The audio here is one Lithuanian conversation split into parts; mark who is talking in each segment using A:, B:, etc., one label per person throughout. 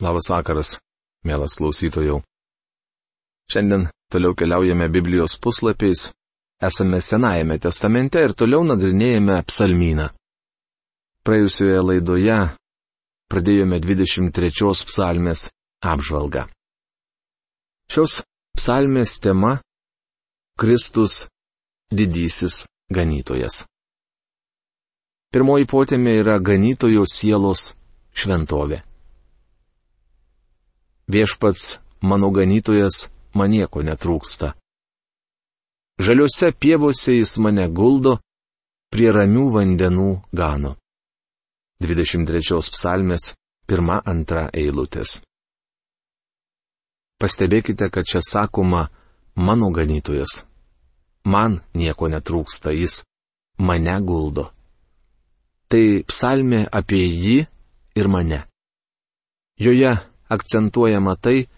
A: Labas vakaras, mielas klausytojų. Šiandien toliau keliaujame Biblijos puslapiais, esame Senajame testamente ir toliau nagrinėjame psalmyną. Praėjusioje laidoje pradėjome 23 psalmės apžvalgą. Šios psalmės tema - Kristus didysis ganytojas. Pirmoji potėmė yra ganytojo sielos šventovė. Viešpats mano ganytojas, man nieko netrūksta. Žaliuose pievose jis mane guldo, prie ramių vandenų gano. 23 psalmės, 1-2 eilutės. Pastebėkite, kad čia sakoma mano ganytojas. Man nieko netrūksta, jis mane guldo. Tai psalmė apie jį ir mane. Joje akcentuojama tai,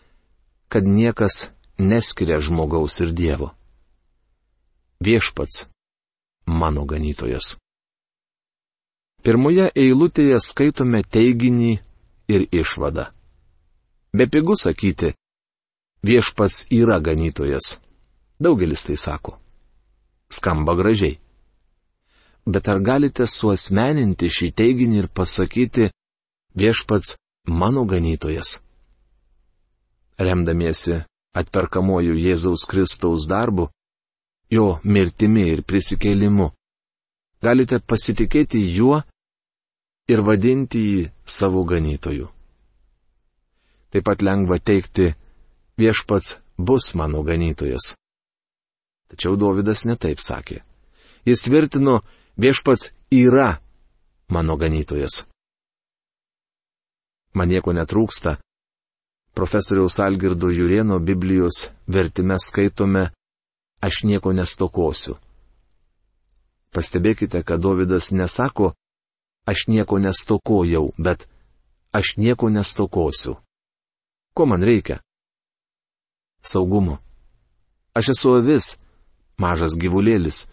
A: kad niekas neskiria žmogaus ir Dievo. Viešpats - mano ganytojas. Pirmoje eilutėje skaitome teiginį ir išvadą. Be pigų sakyti, viešpats yra ganytojas. Daugelis tai sako. Skamba gražiai. Bet ar galite suosmeninti šį teiginį ir pasakyti, viešpats mano ganytojas. Remdamiesi atperkamuoju Jėzaus Kristaus darbu, jo mirtimi ir prisikėlimu, galite pasitikėti juo ir vadinti jį savo ganytoju. Taip pat lengva teikti, viešpats bus mano ganytojas. Tačiau Dovydas netaip sakė. Jis tvirtino, viešpats yra mano ganytojas man nieko netrūksta. Profesoriaus Algirdo Jurieno Biblijos vertime skaitome, aš nieko nestokosiu. Pastebėkite, kad Davidas nesako, aš nieko nestokojau, bet aš nieko nestokosiu. Ko man reikia? Saugumo. Aš esu avis, mažas gyvulėlis.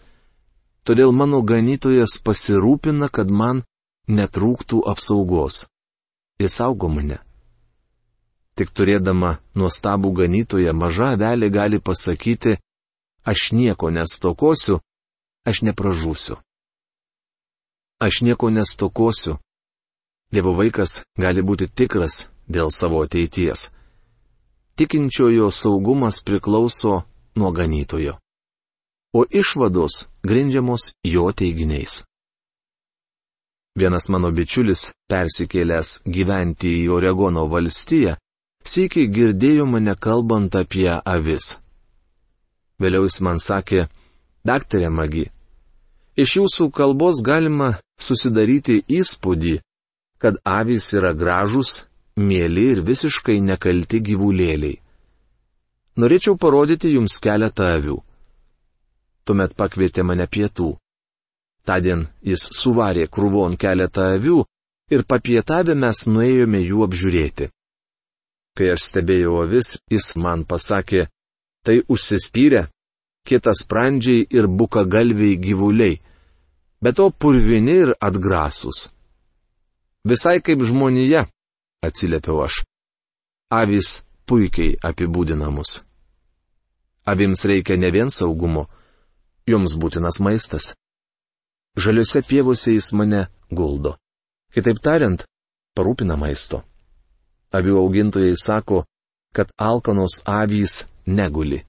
A: Todėl mano ganytojas pasirūpina, kad man netrūktų apsaugos jis saugo mane. Tik turėdama nuostabų ganytoją maža avelė gali pasakyti, aš nieko nestokosiu, aš nepražūsiu. Aš nieko nestokosiu. Dievo vaikas gali būti tikras dėl savo ateities. Tikinčiojo saugumas priklauso nuo ganytojo. O išvados grindžiamos jo teiginiais. Vienas mano bičiulis, persikėlęs gyventi į Oregono valstiją, sėkiai girdėjo mane kalbant apie avis. Vėliau jis man sakė, daktarė Magi, iš jūsų kalbos galima susidaryti įspūdį, kad avys yra gražus, mėly ir visiškai nekalti gyvulėliai. Norėčiau parodyti jums keletą avių. Tuomet pakvietė mane pietų. Tadien jis suvarė krūvon keletą avių ir papietavę mes nuėjome jų apžiūrėti. Kai aš stebėjau avis, jis man pasakė, tai užsispyrę, kitas prandžiai ir buka galviai gyvuliai, bet to purvini ir atgrasus. Visai kaip žmonija, atsiliepiau aš. Avis puikiai apibūdinamus. Avims reikia ne vien saugumo, joms būtinas maistas. Žaliuose pievose jis mane guldo. Kitaip tariant, parūpina maisto. Avių augintojai sako, kad alkanos avys neguli.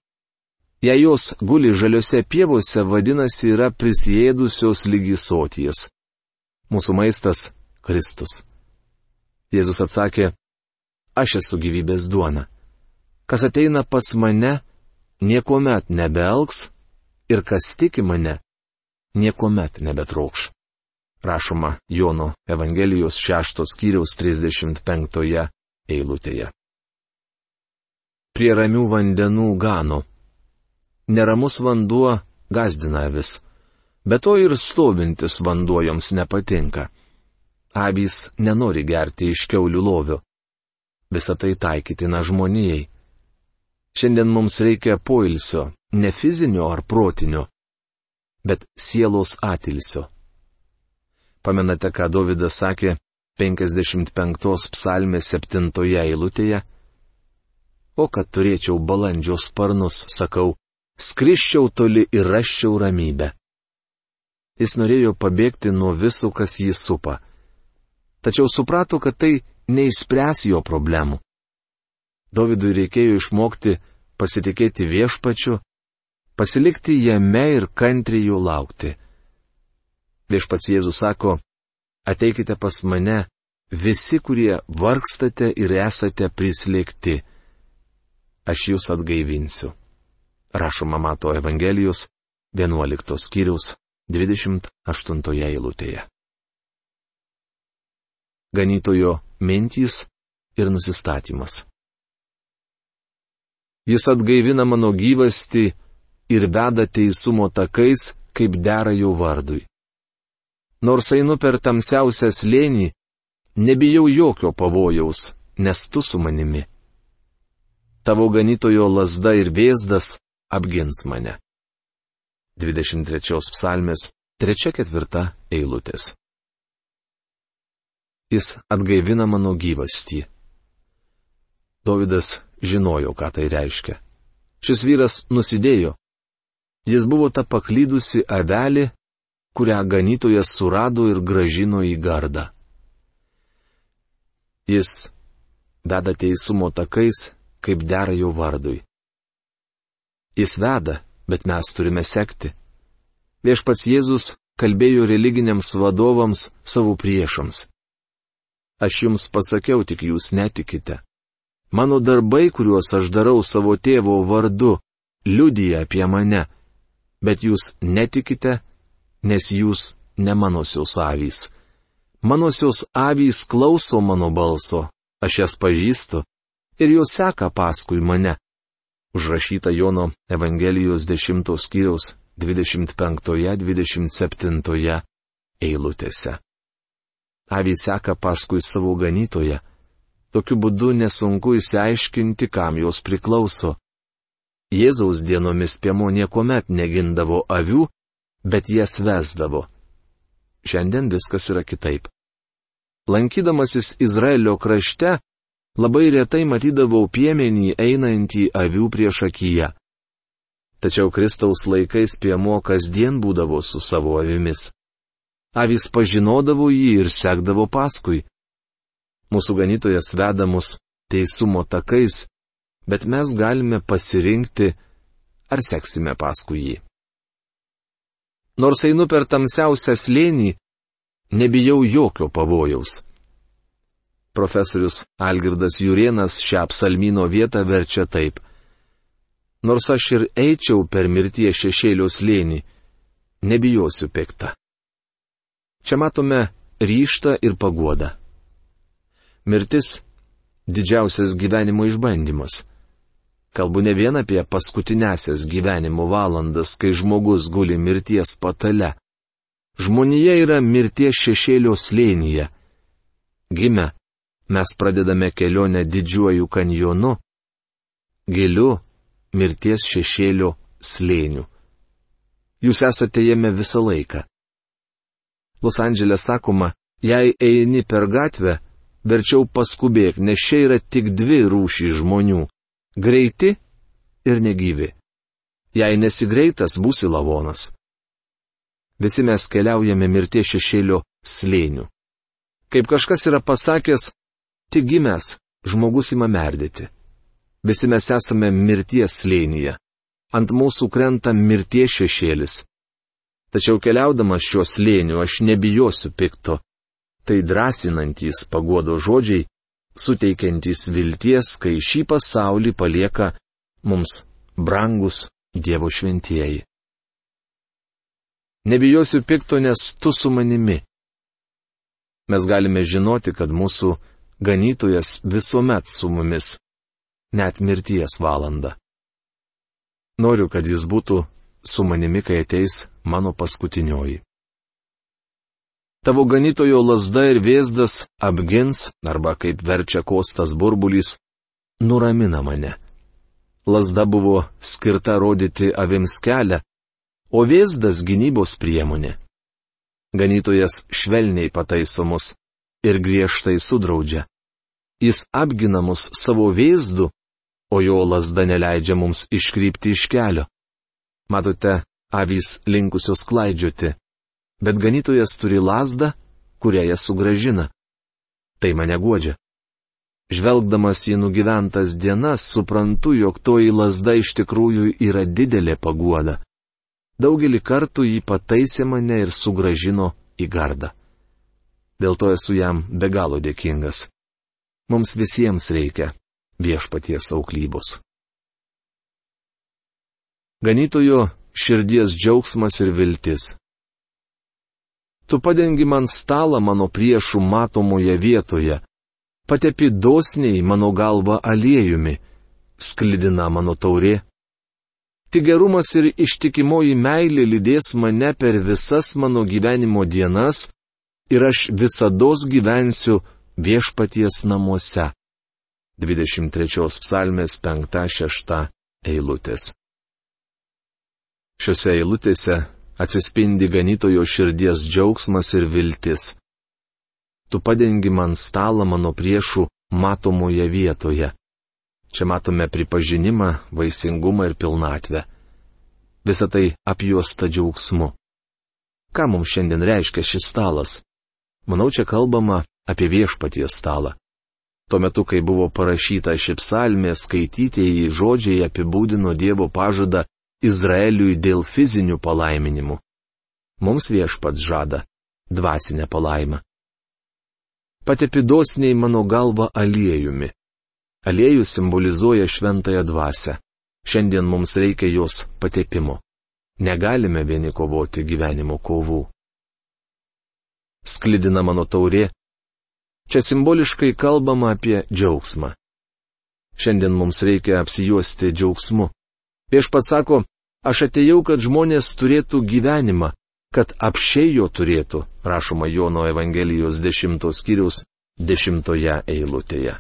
A: Jei jos guli žaliuose pievose, vadinasi, yra prisėdusios lygi soties. Mūsų maistas - Kristus. Jėzus atsakė, aš esu gyvybės duona. Kas ateina pas mane, niekuomet nebeelgs ir kas tiki mane, niekuomet nebetraukš. Rašoma Jono Evangelijos 6 skyriaus 35 eilutėje. Prie ramių vandenų gano. Neramus vanduo gazdina vis, bet to ir stovintis vanduo joms nepatinka. Avys nenori gerti iš keulių lovio. Visą tai taikytina žmonijai. Šiandien mums reikia poilsio, ne fizinio ar protinio, bet sielos atilsio. Pamenate, ką Davidas sakė, 55 psalmės 7 eilutėje. O kad turėčiau balandžio sparnus, sakau, skriščiau toli ir raščiau ramybę. Jis norėjo pabėgti nuo viso, kas jį supa. Tačiau suprato, kad tai neįspręs jo problemų. Dovydui reikėjo išmokti pasitikėti viešpačiu, pasilikti jame ir kantriai jų laukti. Viešpats Jėzus sako, ateikite pas mane, visi, kurie vargstate ir esate prislėgti. Aš jūs atgaivinsiu. Rašoma Mato Evangelijos 11 skyrius 28 eilutėje. Ganytojo mintys ir nusistatymas. Jis atgaivina mano gyvasti ir veda teisumo takais, kaip dera jo vardui. Nors einu per tamsiausią slėnį, nebijau jokio pavojaus, nes tu su manimi. Tavo ganytojo lasda ir vėzdas apgins mane. 23 psalmės 3-4 eilutės. Jis atgaivina mano gyvastį. Davidas žinojo, ką tai reiškia. Šis vyras nusidėjo. Jis buvo ta paklydusi avelė, kurią ganytojas surado ir gražino į gardą. Jis veda teisumo takais, kaip dera jo vardui. Jis veda, bet mes turime sekti. Viešpats Jėzus kalbėjo religiniams vadovams savo priešams. Aš jums pasakiau, tik jūs netikite. Mano darbai, kuriuos aš darau savo tėvo vardu, liudyja apie mane, bet jūs netikite, nes jūs ne manosios avys. Manosios avys klauso mano balso, aš jas pažįstu ir jos seka paskui mane. Užrašyta Jono Evangelijos 10 skyriaus 25-27 eilutėse. Avys seka paskui savo ganytoje Tokiu būdu nesunku įsiaiškinti, kam jos priklauso. Jėzaus dienomis piemo niekuomet negindavo avių, bet jas vesdavo. Šiandien viskas yra kitaip. Lankydamasis Izraelio krašte, labai retai matydavau piemenį einantį avių prieš akiją. Tačiau Kristaus laikais piemo kasdien būdavo su savo avimis. Avis pažinodavo jį ir sekdavo paskui. Mūsų ganytojas veda mus teisumo takais, bet mes galime pasirinkti, ar seksime paskui jį. Nors einu per tamsiausią slėnį, nebijau jokio pavojaus. Profesorius Algirdas Jurienas šią psalmino vietą verčia taip. Nors aš ir eičiau per mirties šešėlio slėnį, nebijosiu piktą. Čia matome ryštą ir paguodą. Mirtis - didžiausias gyvenimo išbandymas. Kalbu ne vien apie paskutinėsias gyvenimo valandas, kai žmogus guli mirties patale. Žmonija yra mirties šešėlio slėnyje. Gime, mes pradedame kelionę didžiuoju kanjonu, giliu mirties šešėlio slėniu. Jūs esate jame visą laiką. Los Andželė sakoma, jei eini per gatvę, verčiau paskubėk, nes čia yra tik dvi rūšys žmonių - greiti ir negyvi. Jei nesigreitas, būsi lavonas. Visi mes keliaujame mirties šešėlio slėniu. Kaip kažkas yra pasakęs, tik gimęs žmogus ima merdėti. Visi mes esame mirties slėnyje. Ant mūsų krenta mirties šešėlis. Tačiau keliaudamas šiuo slėniu aš nebijosiu pikto, Tai drąsinantys pagodo žodžiai, suteikiantys vilties, kai šį pasaulį palieka mums brangus Dievo šventieji. Nebijosiu pikto, nes tu su manimi. Mes galime žinoti, kad mūsų ganytojas visuomet su mumis, net mirties valanda. Noriu, kad jis būtų su manimi, kai ateis mano paskutinioji. Tavo ganytojo lasda ir vėzdas apgins, arba kaip verčia kostas burbulys, nuramina mane. Lasda buvo skirta rodyti avims kelią, o vėzdas gynybos priemonė. Ganytojas švelniai pataiso mus, ir griežtai sudraudžia. Jis apgina mus savo vėzdu, o jo lasda neleidžia mums iškrypti iš kelio. Matote, avys linkusios klaidžioti, bet ganytojas turi lasdą, kurią jas sugražina. Tai mane godžia. Žvelgdamas į nugyventas dienas, suprantu, jog toji lasda iš tikrųjų yra didelė paguoda. Daugelį kartų jį pataisė mane ir sugražino į gardą. Dėl to esu jam be galo dėkingas. Mums visiems reikia viešpaties auklybos. Ganytojo širdies džiaugsmas ir viltis. Tu padengi man stalą mano priešų matomoje vietoje, patepi dosniai mano galvą aliejumi, sklidina mano taurė. Tik gerumas ir ištikimoji meilė lydės mane per visas mano gyvenimo dienas ir aš visada gyvensiu viešpaties namuose. 23 psalmės 5-6 eilutės. Šiuose eilutėse atsispindi ganytojo širdies džiaugsmas ir viltis. Tu padengi man stalą mano priešų matomoje vietoje. Čia matome pripažinimą, vaisingumą ir pilnatvę. Visą tai apjuosta džiaugsmu. Ką mums šiandien reiškia šis stalas? Manau, čia kalbama apie viešpaties stalą. Tuo metu, kai buvo parašyta ši psalmė, skaitytieji žodžiai apibūdino Dievo pažadą Izraeliui dėl fizinių palaiminimų. Mums viešpats žada dvasinę palaimą. Patepidosniai mano galva aliejumi. Aliejus simbolizuoja šventąją dvasę. Šiandien mums reikia jos patepimo. Negalime vieni kovoti gyvenimo kovų sklidina mano taurė. Čia simboliškai kalbama apie džiaugsmą. Šiandien mums reikia apsijuosti džiaugsmu. Viešpats sako, aš atėjau, kad žmonės turėtų gyvenimą, kad apšiai jo turėtų, rašoma Jono Evangelijos 10 skyriaus 10 eilutėje.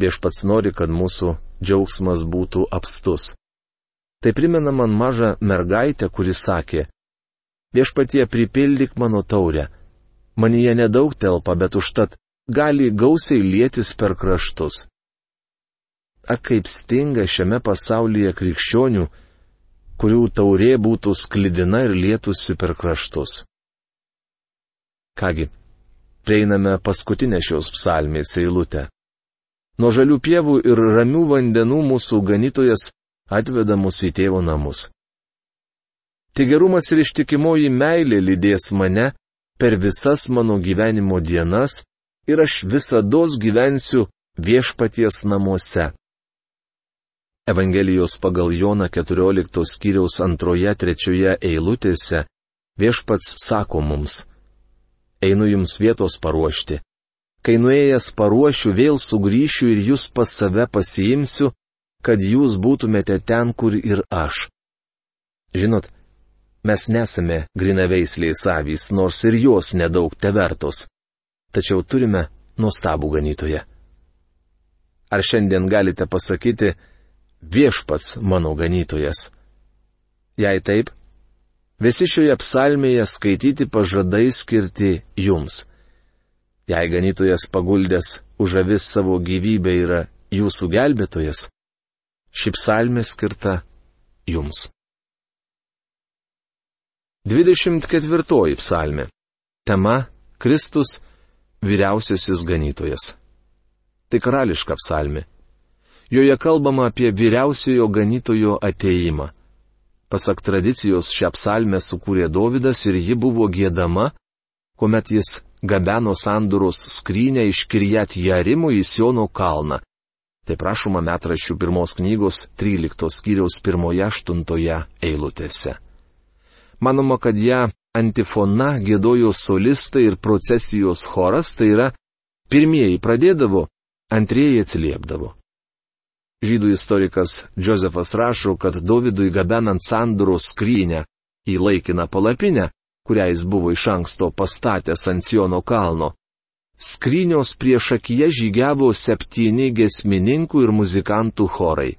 A: Viešpats nori, kad mūsų džiaugsmas būtų apstus. Tai primena man mažą mergaitę, kuri sakė, Viešpatie pripildyk mano taurę. Manyje nedaug telpa, bet užtat gali gausiai lėtis per kraštus. Ak kaip stinga šiame pasaulyje krikščionių, kurių taurė būtų sklidina ir lėtusi per kraštus. Kągi, prieiname paskutinę šios psalmės eilutę. Nuo žalių pievų ir ramių vandenų mūsų ganytojas atveda mus į tėvo namus. Tik gerumas ir ištikimoji meilė lydės mane per visas mano gyvenimo dienas ir aš visada gyvensiu viešpaties namuose. Evangelijos pagal Joną 14 skyriaus antroje trečioje eilutėse viešpats sako mums, einu jums vietos paruošti. Kai nuėjęs paruošiu, vėl sugrįšiu ir jūs pas save pasiimsiu, kad jūs būtumėte ten, kur ir aš. Žinot, Mes nesame grinaveisliais avys, nors ir jos nedaug te vertos. Tačiau turime nuostabų ganytoją. Ar šiandien galite pasakyti, viešpats mano ganytojas? Jei taip, visi šioje psalmėje skaityti pažadai skirti jums. Jei ganytojas paguldęs už avis savo gyvybę yra jūsų gelbėtojas, ši psalmė skirta jums. 24 psalmė. Tema - Kristus vyriausiasis ganytojas. Tai karališka psalmė. Joje kalbama apie vyriausiojo ganytojo ateimą. Pasak tradicijos šią psalmę sukūrė Dovydas ir ji buvo gėdama, kuomet jis gabeno sanduros skrynę iš Kirjat Jarimų į Siono kalną. Tai prašoma metraščių pirmos knygos 13 skyriaus 1-8 eilutėse. Manoma, kad ją antifona gėdojo solistai ir procesijos choras, tai yra pirmieji pradėdavo, antrieji atsiliepdavo. Žydų istorikas Josefas rašo, kad Dovydui gabenant sanduro skrynę į laikiną palapinę, kurią jis buvo iš anksto pastatęs ant Siono kalno, skrynios prieš akiją žygiavo septyni gesmininkų ir muzikantų chorai.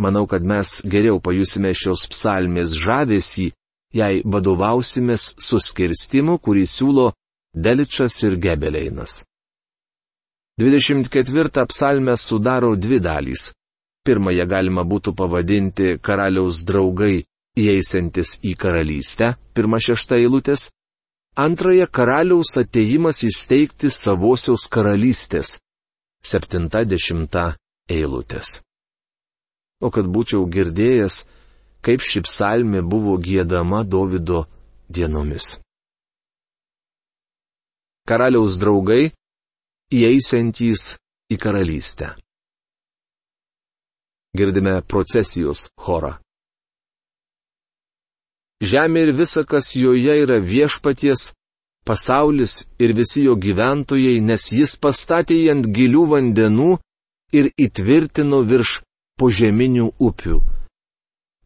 A: Manau, kad mes geriau pajusime šios psalmės žavesį, jei vadovausimės suskirstimu, kurį siūlo Deličas ir Gebeleinas. 24 psalmę sudaro dvi dalys. Pirmąją galima būtų pavadinti karaliaus draugai įeisantis į karalystę, pirma šešta eilutės. Antrąją karaliaus ateimas įsteigti savosios karalystės, septinta dešimta eilutės. O kad būčiau girdėjęs, kaip ši psalmė buvo gėdama Davido dienomis. Karaliaus draugai įeisantys į karalystę. Girdime procesijos chorą. Žemė ir visa, kas joje yra viešpaties, pasaulis ir visi jo gyventojai, nes jis pastatė jį ant gilių vandenų ir įtvirtino virš požeminių upių.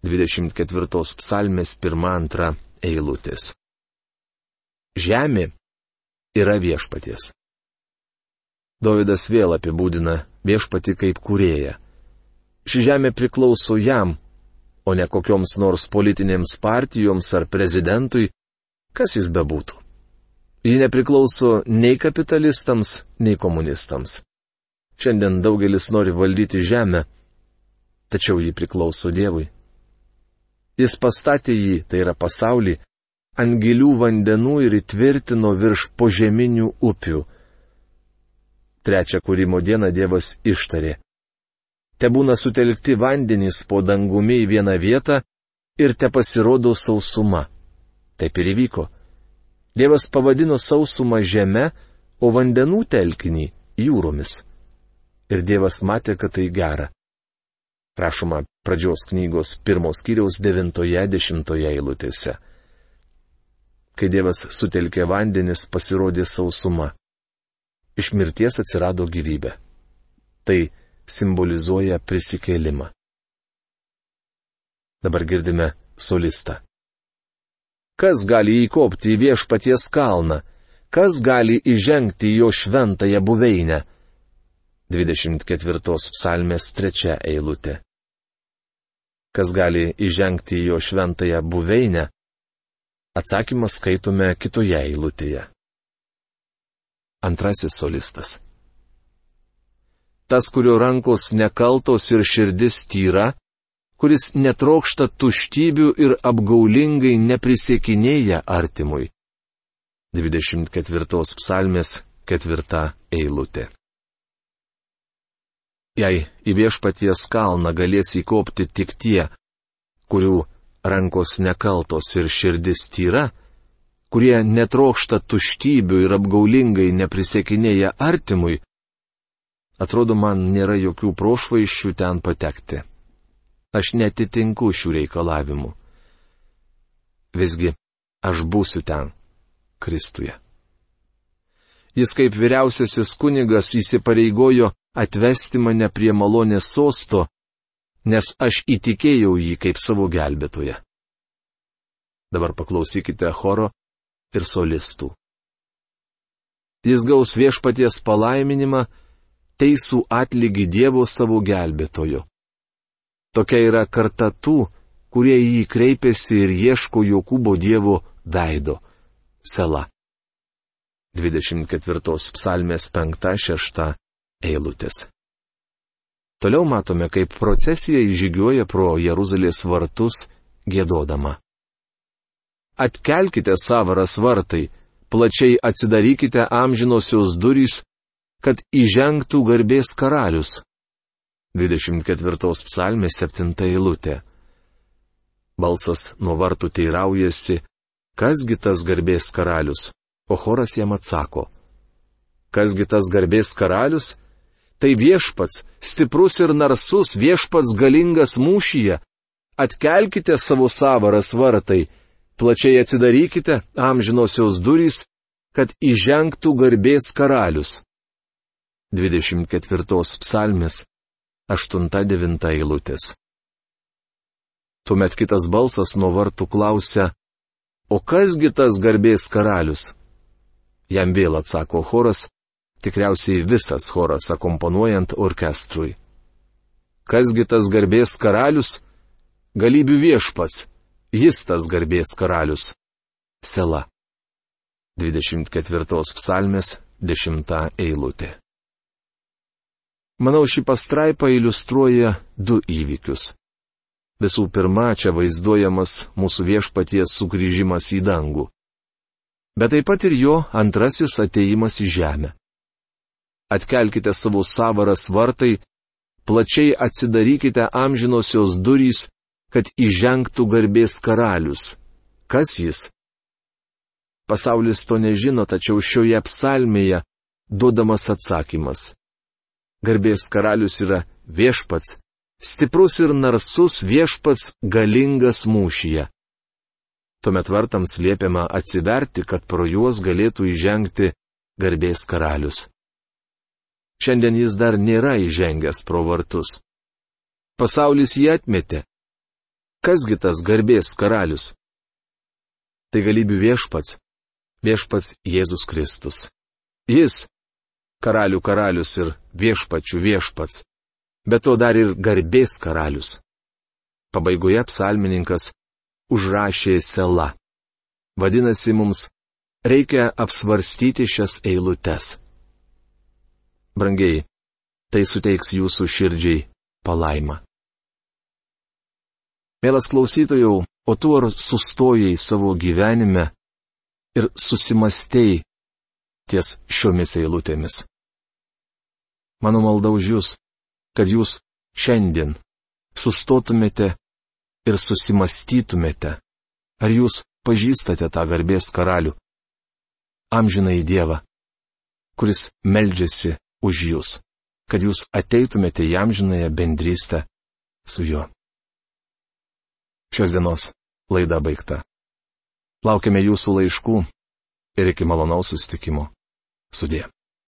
A: 24 psalmės 1-2 eilutės. Žemė yra viešpaties. Davidas vėl apibūdina viešpati kaip kūrėją. Ši žemė priklauso jam, o ne kokioms nors politinėms partijoms ar prezidentui, kas jis bebūtų. Ji nepriklauso nei kapitalistams, nei komunistams. Šiandien daugelis nori valdyti žemę, tačiau ji priklauso Dievui. Jis pastatė jį, tai yra pasaulį, ant gilių vandenų ir įtvirtino virš požeminių upių Trečią kūrimo dieną Dievas ištarė. Te būna sutelkti vandenys po dangumi į vieną vietą ir te pasirodo sausuma. Taip ir įvyko. Dievas pavadino sausumą žemę, o vandenų telkinį jūromis. Ir Dievas matė, kad tai gera. Rašoma pradžios knygos pirmos kiriaus devintoje dešimtoje eilutėse. Kai Dievas sutelkė vandenis, pasirodė sausuma iš mirties atsirado gyvybė. Tai simbolizuoja prisikėlimą. Dabar girdime solistą. Kas gali įkopti į viešpaties kalną? Kas gali įžengti į jo šventąją buveinę? 24 psalmės trečia eilutė. Kas gali įžengti į jo šventąją buveinę? Atsakymą skaitome kitoje eilutėje antrasis solistas. Tas, kurio rankos nekaltos ir širdis tyra, kuris netrokšta tuštybių ir apgaulingai neprisiekinėja artimui. 24 psalmės ketvirta eilutė. Jei į viešpaties kalną galės įkopti tik tie, kurių rankos nekaltos ir širdis tyra, kurie netrokšta tuštybių ir apgaulingai neprisiekinėja artimui, atrodo man nėra jokių prošvaiščių ten patekti. Aš netitinku šių reikalavimų. Visgi, aš būsiu ten, Kristuje. Jis kaip vyriausiasis kunigas įsipareigojo atvesti mane prie malonės sosto, nes aš įtikėjau jį kaip savo gelbėtoje. Dabar paklausykite choro ir solistų. Jis gaus viešpaties palaiminimą, teisų atlygį Dievo savo gelbėtojo. Tokia yra karta tų, kurie į jį kreipiasi ir ieško Jokūbo Dievo veido - sela. 24 psalmės 5-6 eilutės. Toliau matome, kaip procesija įžygiuoja pro Jeruzalės vartus gėdodama. Atkelkite savaras vartai, plačiai atsidarykite amžinosios durys, kad įžengtų garbės karalius. 24 psalmė 7 eilutė. Balsas nuo vartų teiraujasi, kasgi tas garbės karalius, o choras jam atsako. Kasgi tas garbės karalius? Tai viešpats, stiprus ir narsus viešpats galingas mūšyje. Atkelkite savo savaras vartai, plačiai atsidarykite amžinosios durys, kad įžengtų garbės karalius. 24 psalmis 8-9 eilutės. Tuomet kitas balsas nuo vartų klausia, o kasgi tas garbės karalius? Jam vėl atsako choras, tikriausiai visas choras akompanuojant orkestrui. Kasgi tas garbės karalius? Galybių viešpats, Jis tas garbės karalius. Sela. 24 psalmės 10 eilutė. Manau, ši pastraipa iliustruoja du įvykius. Visų pirma, čia vaizduojamas mūsų viešpaties sugrįžimas į dangų. Bet taip pat ir jo antrasis ateimas į žemę. Atkelkite savo savaras vartai, plačiai atsidarykite amžinosios durys, kad įžengtų garbės karalius. Kas jis? Pasaulis to nežino, tačiau šioje psalmėje duodamas atsakymas. Garbės karalius yra viešpats, stiprus ir narsus viešpats galingas mūšyje. Tuomet vartams liepiama atsiverti, kad pro juos galėtų įžengti garbės karalius. Šiandien jis dar nėra įžengęs pro vartus. Pasaulis jį atmetė. Kasgi tas garbės karalius? Tai galybių viešpats, viešpats Jėzus Kristus. Jis - karalių karalius ir viešpačių viešpats bet to dar ir garbės karalius. Pabaigoje psalmininkas užrašė sela. Vadinasi, mums reikia apsvarstyti šias eilutes. Brangiai, tai suteiks jūsų širdžiai palaimą. Mielas klausytojau, o tu ar sustojai savo gyvenime ir susimastei ties šiomis eilutėmis? Mano malda už jūs, kad jūs šiandien sustotumėte ir susimastytumėte, ar jūs pažįstate tą garbės karalių, amžiną į Dievą, kuris meldžiasi už jūs, kad jūs ateitumėte į amžinąją bendrystę su juo. Šios dienos laida baigta. Laukiame jūsų laiškų ir iki malonaus susitikimo. Sudė.